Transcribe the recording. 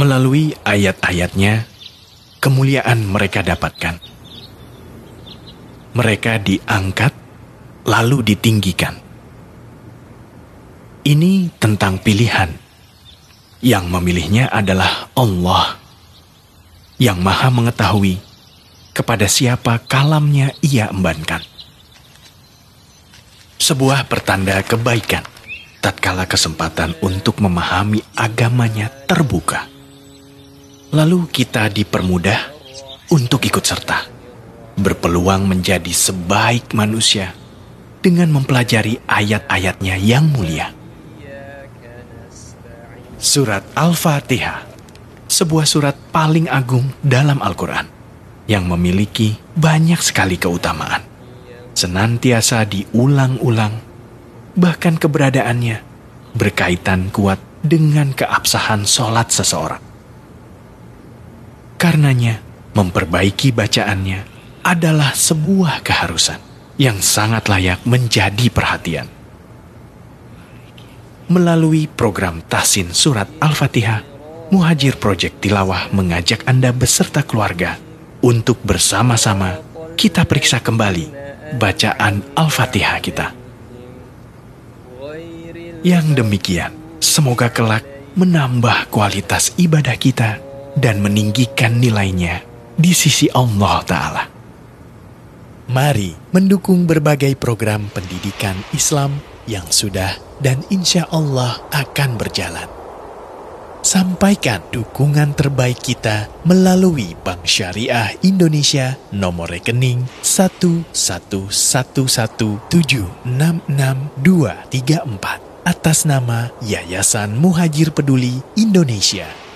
Melalui ayat-ayatnya, kemuliaan mereka dapatkan. Mereka diangkat, lalu ditinggikan. Ini tentang pilihan. Yang memilihnya adalah Allah, yang maha mengetahui kepada siapa kalamnya ia embankan. Sebuah pertanda kebaikan, tatkala kesempatan untuk memahami agamanya terbuka lalu kita dipermudah untuk ikut serta, berpeluang menjadi sebaik manusia dengan mempelajari ayat-ayatnya yang mulia. Surat Al-Fatihah, sebuah surat paling agung dalam Al-Quran, yang memiliki banyak sekali keutamaan. Senantiasa diulang-ulang, bahkan keberadaannya berkaitan kuat dengan keabsahan sholat seseorang. Karenanya, memperbaiki bacaannya adalah sebuah keharusan yang sangat layak menjadi perhatian. Melalui program Tahsin Surat Al-Fatihah, Muhajir Project Tilawah mengajak Anda beserta keluarga untuk bersama-sama kita periksa kembali bacaan Al-Fatihah kita. Yang demikian, semoga kelak menambah kualitas ibadah kita dan meninggikan nilainya di sisi Allah Ta'ala. Mari mendukung berbagai program pendidikan Islam yang sudah dan insya Allah akan berjalan. Sampaikan dukungan terbaik kita melalui Bank Syariah Indonesia nomor rekening 11117666234 atas nama Yayasan Muhajir Peduli Indonesia